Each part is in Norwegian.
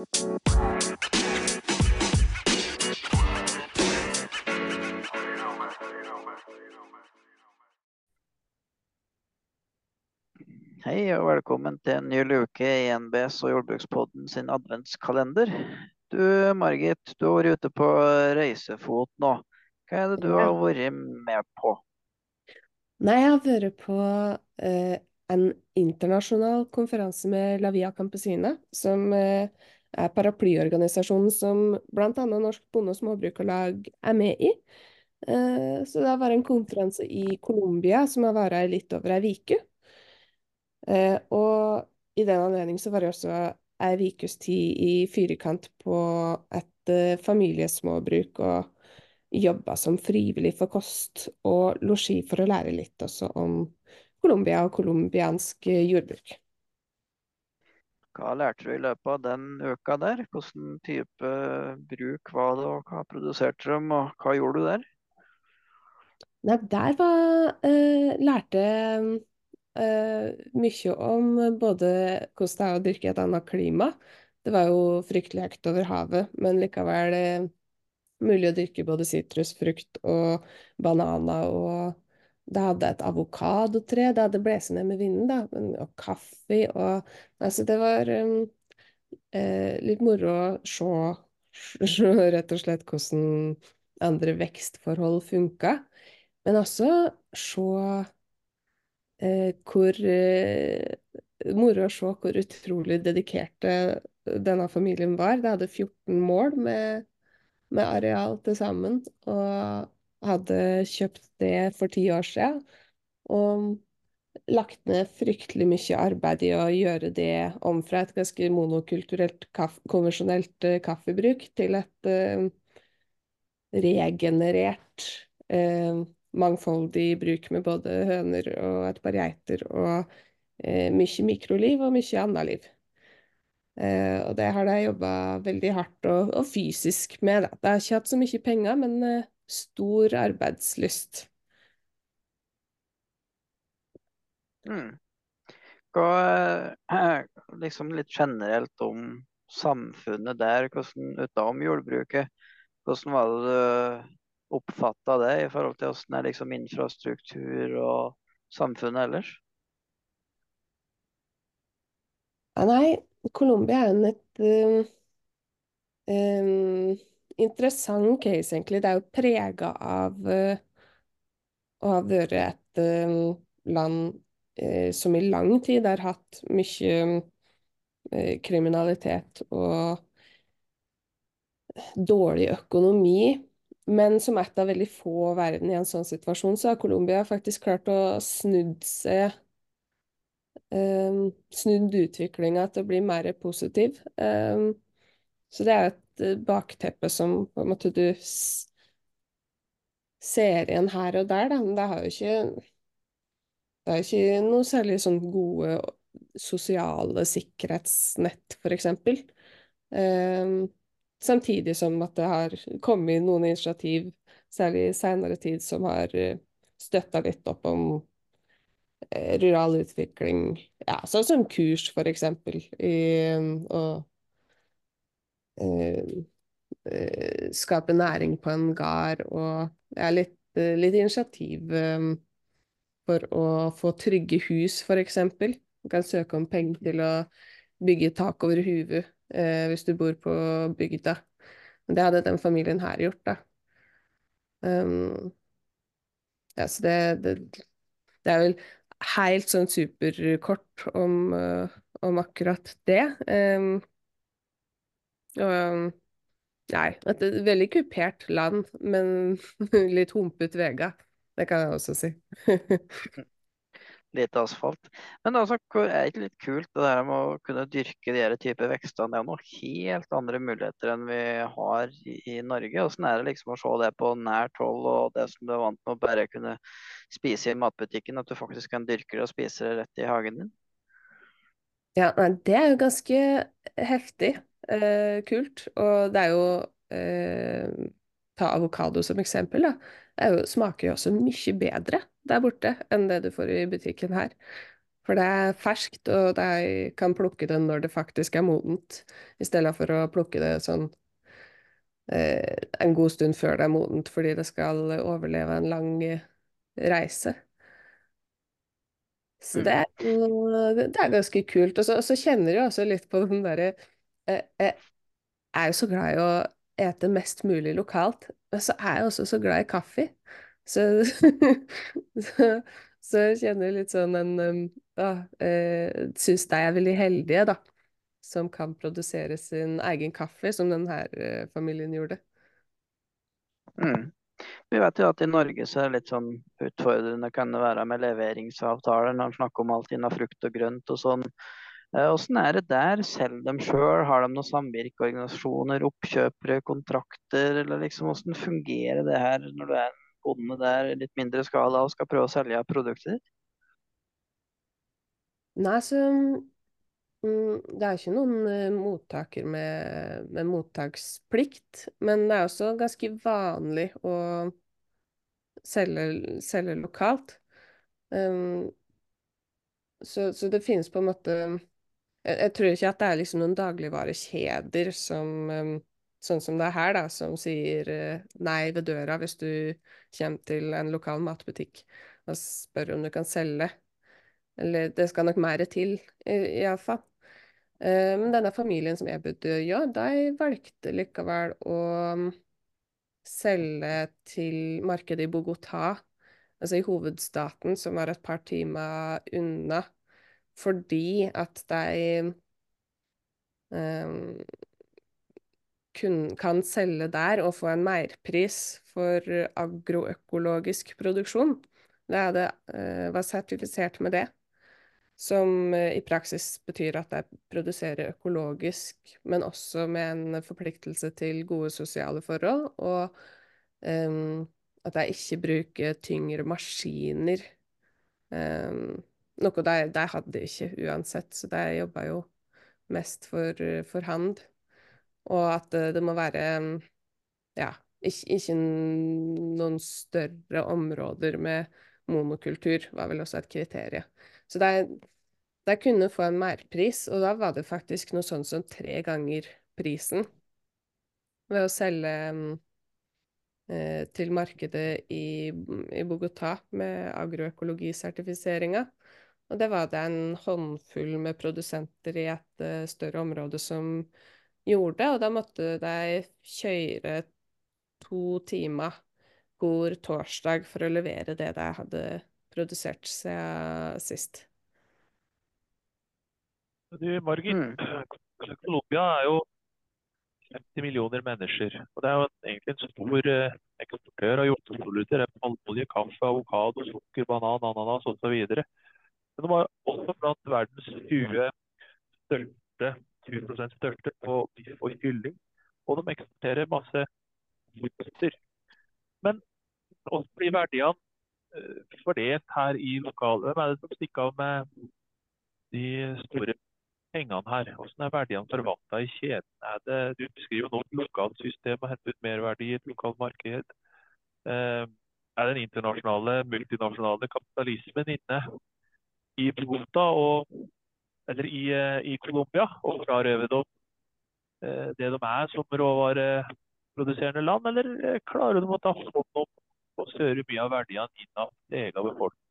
Hei og velkommen til en ny luke i NBS og Jordbrukspodden sin adventskalender. Du Margit, du har vært ute på reisefot nå. Hva er det du har vært med på? Nei, jeg har vært på eh, en internasjonal konferanse med La Via Campesina, som eh, paraplyorganisasjonen som bl.a. Norsk Bonde- og Småbrukarlag er med i. Eh, så det har vært en konferanse i Colombia som har vært i litt over ei uke. Eh, og i den anledning så var det også ei ukes tid i fyrkant på et eh, familiesmåbruk, og jobba som frivillig for kost og losji for å lære litt også om Colombia og colombiansk jordbruk. Hva lærte du i løpet av den uka der? Hvilken type bruk var det, og hva produserte de, og hva gjorde du der? Nei, der var, eh, lærte eh, mye om både hvordan det er å dyrke et annet klima. Det var jo fryktelig høyt over havet, men likevel eh, mulig å dyrke både sitrusfrukt og bananer. Og det hadde et avokadotre, det hadde blåst ned med vinden, da, og kaffe. Og, altså, det var um, eh, litt moro å se, se rett og slett hvordan andre vekstforhold funka. Men også se eh, hvor eh, Moro å se hvor utrolig dedikerte denne familien var. De hadde 14 mål med, med areal til sammen, og hadde kjøpt det for ti år siden. Og lagt ned fryktelig mye arbeid i å gjøre det om fra et ganske monokulturelt, kaffe, konvensjonelt eh, kaffebruk til et uh, regenerert, uh, mangfoldig bruk med både høner og et par geiter, og uh, mye mikroliv og mye annet liv. Og det har de jobba veldig hardt og, og fysisk med. Da. De har ikke hatt så mye penger, men stor arbeidslyst. Mm. Hva, eh, liksom litt generelt om samfunnet der, hvordan utenom jordbruket, hvordan var det du oppfatta det i forhold til hvordan er liksom infrastruktur og samfunnet ellers? Ja, nei, Colombia er en et um, um, interessant case, egentlig. Det er jo prega av uh, å ha vært et uh, land uh, som i lang tid har hatt mye kriminalitet og dårlig økonomi. Men som et av veldig få verden i en sånn situasjon, så har Colombia faktisk klart å snudd seg um, Snudd utviklinga til å bli mer positiv. Um, så det er et uh, bakteppe som på en måte du ser igjen her og der, da. Men det har jo ikke Det er ikke noe særlig sånn gode sosiale sikkerhetsnett, eksempel. Um, samtidig som at det har kommet noen initiativ, særlig i senere tid, som har støtta litt opp om eh, rural utvikling. Ja, sånn som kurs, for eksempel. Og eh, eh, skape næring på en gard. Og er litt, eh, litt initiativ eh, for å få trygge hus, eksempel. Du kan søke om penger til å bygge tak over huet eh, hvis du bor på bygda. Det hadde den familien her gjort, da. Um, ja, så det, det, det er vel helt sånn superkort om, eh, om akkurat det. Um, og nei, et veldig kupert land, men litt humpet veier. Det kan jeg også si. Litt asfalt. Men altså, hvor- er ikke litt kult det der med å kunne dyrke de her type vekstene? Det er noen helt andre muligheter enn vi har i, i Norge. Åssen er det liksom å se det på nært hold, og det som du er vant med å bare kunne spise i matbutikken, at du faktisk kan dyrke det og spise det rett i hagen din? Ja, nei, det er jo ganske heftig. Eh, kult. Og det er jo eh, Ta avokado som eksempel, da. Det jo, smaker jo også mye bedre der borte enn det du får i butikken her. For det er ferskt, og de kan plukke det når det faktisk er modent, i stedet for å plukke det sånn eh, en god stund før det er modent, fordi det skal overleve en lang reise. Så det Mm. er, det er ganske kult. Og så, kjenner jeg også litt på den derre Jeg er jo så glad i å ete mest mulig lokalt, men så er jeg også så glad i kaffe. Så, så, så jeg kjenner litt sånn en um, ah, eh, Syns de er veldig heldige, da, som kan produsere sin egen kaffe, som denne eh, familien gjorde. Mm. Vi vet jo at i Norge så er det litt sånn utfordrende kan det være med leveringsavtaler når man snakker om alt innen frukt og grønt og sånn. Eh, Åssen er det der? Selger de sjøl? Har de noen samvirkeorganisasjoner, oppkjøpere, kontrakter? Eller liksom åssen fungerer det her når du er bonde der i litt mindre skala og skal prøve å selge produktet ditt? Nei, så mm, det er ikke noen eh, mottaker med, med mottaksplikt, men det er også ganske vanlig å selge, selge lokalt. Um, så, så det finnes på en måte jeg, jeg tror ikke at det er liksom noen dagligvarekjeder som um, sånn som det er her, da, som sier uh, nei ved døra hvis du kommer til en lokal matbutikk og spør om du kan selge. Eller det skal nok mer til, iallfall. Uh, men denne familien som jeg bodde i, ja, de valgte likevel å um, selge til markedet i Bogotá, altså i hovedstaten, som var et par timer unna, fordi at de um, kun, kan selge der og få en merpris for agroøkologisk produksjon. Det hadde, uh, var sertifisert med det, som uh, i praksis betyr at de produserer økologisk, men også med en forpliktelse til gode sosiale forhold, og um, at de ikke bruker tyngre maskiner. em, noe de, de hadde ikke uansett, så de jobba jo mest for, for hand. Og at det må være ja, ikke, ikke noen større områder med monokultur, var vel også et kriterium. Så de, de kunne få en merpris, og da var det faktisk noe sånn som tre ganger prisen ved å selge eh, til markedet i, i Bogotá med agroøkologisertifiseringa. Og det var det en håndfull med produsenter i et uh, større område som gjorde, og da måtte de kjøre to timer hver torsdag for å levere det de hadde produsert siden sist. Du, Margit, Mm. Colombia er jo 50 millioner mennesker. Og det er jo egentlig en stor eh, eksportør av jordbruksprodukter. Det er Palmeolje, kaffe, avokado, sukker, banan, ananas osv. Men de var også blant verdens 20 største, 20% største på biff og kylling. Og de eksporterer masse frukter. Men hvordan blir verdiene eh, fordelt her i lokalet? Hvem er det som stikker av med de store pengene her? Hvordan er verdiene forvalta i kjeden? Det, du beskriver nå et lokalt system og henter ut merverdi i et lokalt marked. Eh, er den internasjonale, multinasjonale kapitalismen inne i Bogota og eller i, eh, i Colombia og frarøve dem eh, det de er som råvareproduserende land, eller eh, klarer de å ta hånd om og større mye av verdiene innad i egen befolkning?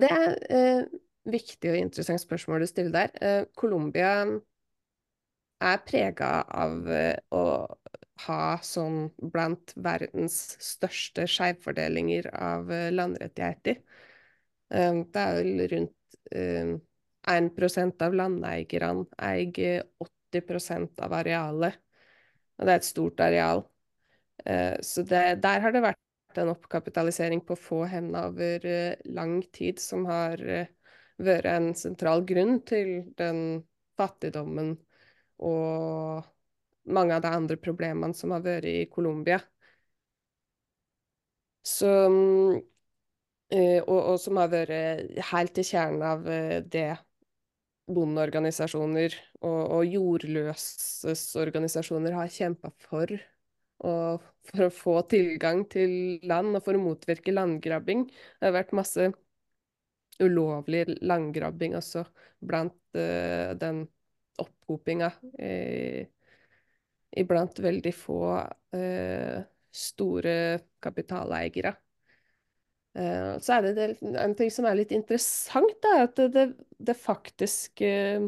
Det er eh, viktig og interessant spørsmål du stiller der. Eh, Colombia er prega av eh, å ha sånn blant verdens største skjevfordelinger av eh, landrettigheter. Eh, det er vel rundt eh, 1 av landeierne eier 80% av arealet. Og det er et stort areal. Eh, Så det, der har det vært en oppkapitalisering på få hender over eh, lang tid, som har eh, vært en sentral grunn til den fattigdommen og mange av de andre problemene som har vært i Colombia. Så, mm, eh, og, og som har vært helt i kjernen av eh, det bondeorganisasjoner og, og jordløses har kjempa for og for å få tilgang til land, og for å motvirke landgrabbing. Det har vært masse ulovlig landgrabbing også blant uh, den opphopinga eh, iblant veldig få uh, store kapitaleiere. Uh, så er det, en ting som er litt interessant, da, at det, det faktisk uh,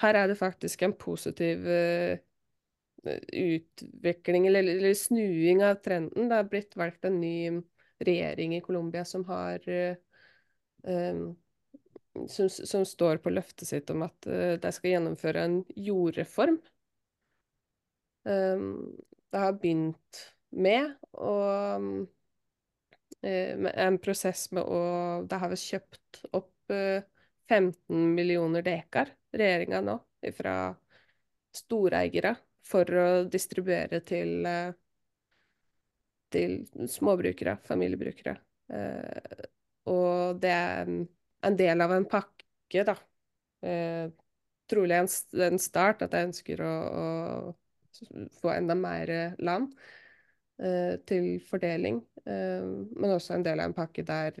Her er det faktisk en positiv utvikling, eller, eller, snuing av trenden. Det har blitt valgt en ny regjering i Colombia som har um, som, som, står på løftet sitt om at de skal gjennomføre en jordreform. Um, det har begynt med å um, En prosess med å Det har vi kjøpt opp uh, 15 millioner dekar, regjeringa nå, fra storeiere for å distribuere til, eh, til småbrukere, familiebrukere. Eh, og det er en del av en pakke, da. Eh, trolig en, en start at jeg ønsker å, å få enda mer land til fordeling. men også en del av en pakke der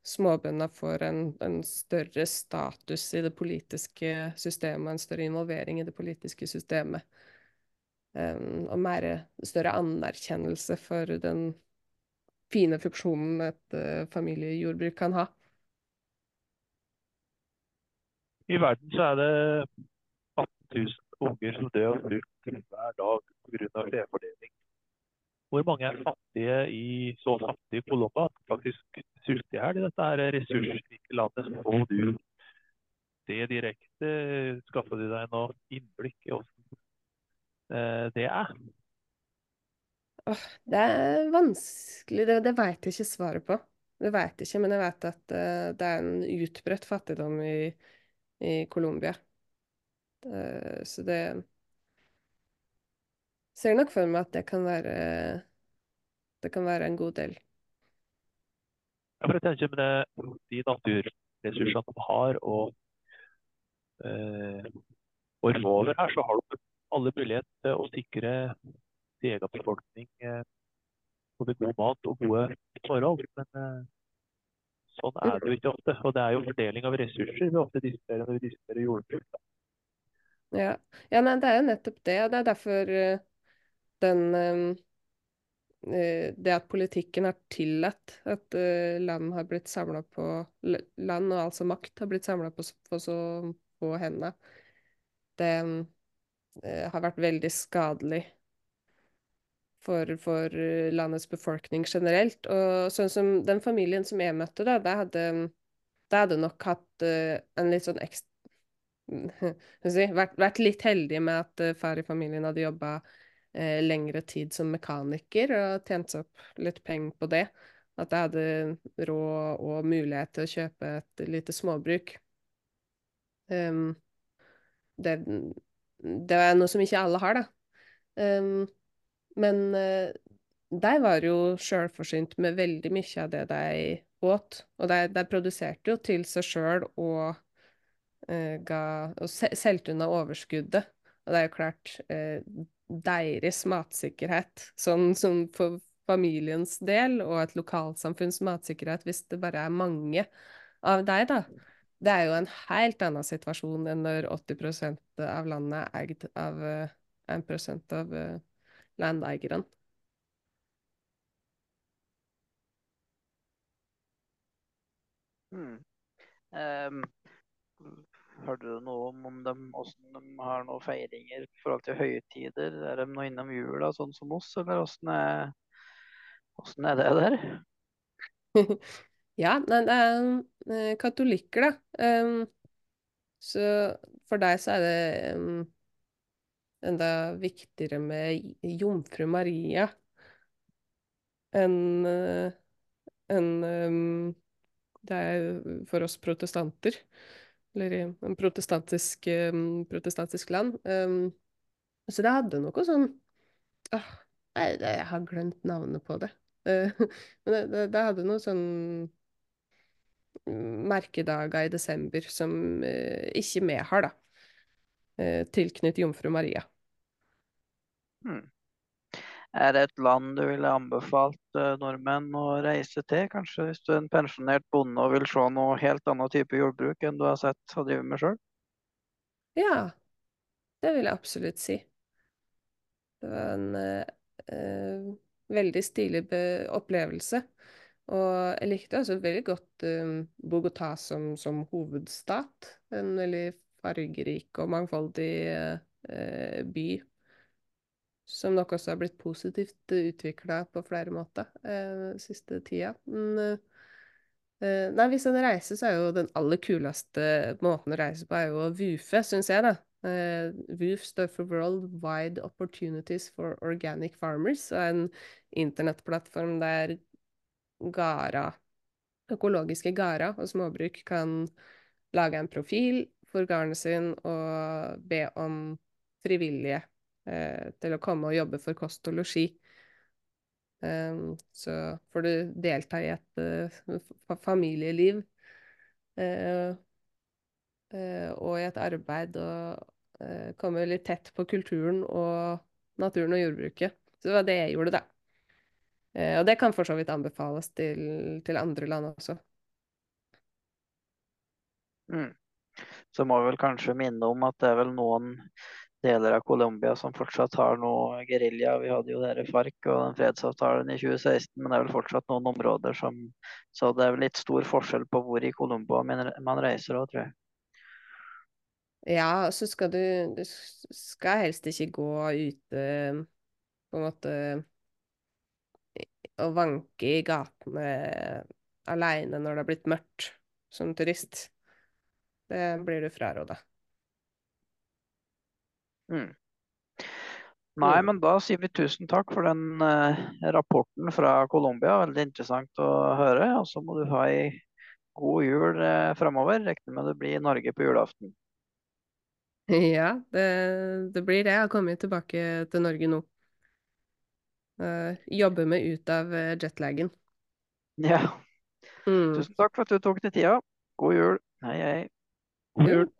småbøndene får en, en, større status i det politiske systemet, en større involvering i det politiske systemet. Og mer, større anerkjennelse for den fine funksjonen et familiejordbruk kan ha. I verden så er det 18 000 unger som dør av sult hver dag pga. skjevfordeling. Hvor mange er fattige i så fattige Colombia at faktisk sulter i hjel i dette her ressursrike landet? Så får du det direkte. Skaffer du deg noe innblikk i hvordan Eh, det er? Det er vanskelig, det, det vet jeg ikke svaret på. Det vet jeg ikke, men jeg vet at uh, det er en utbredt fattigdom i, i Colombia. Uh, så det Ser nok for meg at det kan være Det kan være en god del. Ja, for jeg tenker med det, de naturressursene de har, og uh, og over her, så har de alle mulighet til å sikre sin egen befolkning eh, både god mat og gode forhold. Men eh, sånn er det jo ikke ofte. Og det er jo fordeling av ressurser vi ofte diskuterer når vi diskuterer jordbruk. Ja, ja nei, det er jo nettopp det. Det er derfor uh, den uh, Det at politikken har tillatt at uh, land har blitt samla på Land, og altså makt, har blitt samla på, på, så få hender. Det Eh, har vært veldig skadelig for, for, landets befolkning generelt. Og sånn som den familien som jeg møtte, da, det hadde, det hadde nok hatt en litt sånn ekstra vært, vært, litt heldige med at uh, far i familien hadde jobba eh, lengre tid som mekaniker og tjent seg opp litt penger på det. At jeg hadde råd og mulighet til å kjøpe et lite småbruk. Um, det, det er noe som ikke alle har, da. Um, men uh, de var jo sjølforsynt med veldig mye av det de åt. Og de, de produserte jo til seg sjøl og, ga, og solgte unna overskuddet. Og det er jo klart uh, deres matsikkerhet, sånn som for familiens del, og et lokalsamfunns matsikkerhet, hvis det bare er mange av deg, da det er jo en helt annen situasjon enn når 80% av landet er eid av 1 eh, av landeierne. Hmm. Um, hørte du noe om, om dem, hvordan de har noen feiringer i forhold til høytider? Er de nå innom jula, sånn som oss, eller hvordan er, hvordan er det der? Ja, det er uh, katolikker, da. Um, så for deg så er det um, enda viktigere med jomfru Maria enn uh, um, det er for oss protestanter. Eller i en protestantisk, um, protestantisk land. Um, så det hadde noe sånn ah, jeg, jeg, har glemt navnet på det. Uh, men det, det, det hadde noe sånn merkedager i desember som uh, ikke vi har, da. Uh, tilknytt Jomfru Maria. Hmm. Er det et land du ville anbefalt eh, nordmenn å reise til? Kanskje hvis du er en pensjonert bonde og vil se noe helt annen type jordbruk enn du har sett og driver med sjøl? Ja, det vil jeg absolutt si. Det var en eh, veldig stilig opplevelse. Og jeg likte altså veldig godt eh, Bogotá som, som hovedstat. En veldig fargerik og mangfoldig eh, eh, by. Som nok også har blitt positivt utvikla på flere måter eh, siste tida. Men eh, eh, nei, hvis en reiser, så er jo den aller kuleste måten å reise på, er jo å VUFE, syns jeg, da. Eh, WOOF står for World Wide Opportunities for Organic Farmers, og en internettplattform der Gara, økologiske Gara og småbruk kan lage en profil for garnet sin og be om frivillige eh, til å komme og jobbe for kost og losji. Um, så får du delta i et uh, familieliv uh, uh, og i et arbeid og komme litt tett på kulturen og naturen og jordbruket. Så det var det jeg gjorde, da. Og det kan for så vidt anbefales til, til andre land også. Mm. Så må vi vel kanskje minne om at det er vel noen deler av Colombia som fortsatt har noe gerilja. Vi hadde jo dere FARC og den fredsavtalen i 2016, men det er vel fortsatt noen områder som Så det er vel litt stor forskjell på hvor i Colombia man reiser òg, tror jeg. Ja, så skal du Du skal helst ikke gå ute på en måte og vanke i gatene aleine når det har blitt mørkt som turist. Det blir du fraråda. Mm. Nei, men da sier vi tusen takk for den eh, rapporten fra Colombia. Veldig interessant å høre. Og så må du ha ei god jul uh, framover. Regner med det blir Norge på julaften. Ja, det, det blir det. Jeg har kommet tilbake til Norge nå. Uh, jobber meg ut av eh, jetlagen. Ja. Mm. Tusen takk for at du tok deg tida. God jul. Hei, hei. God jul jul.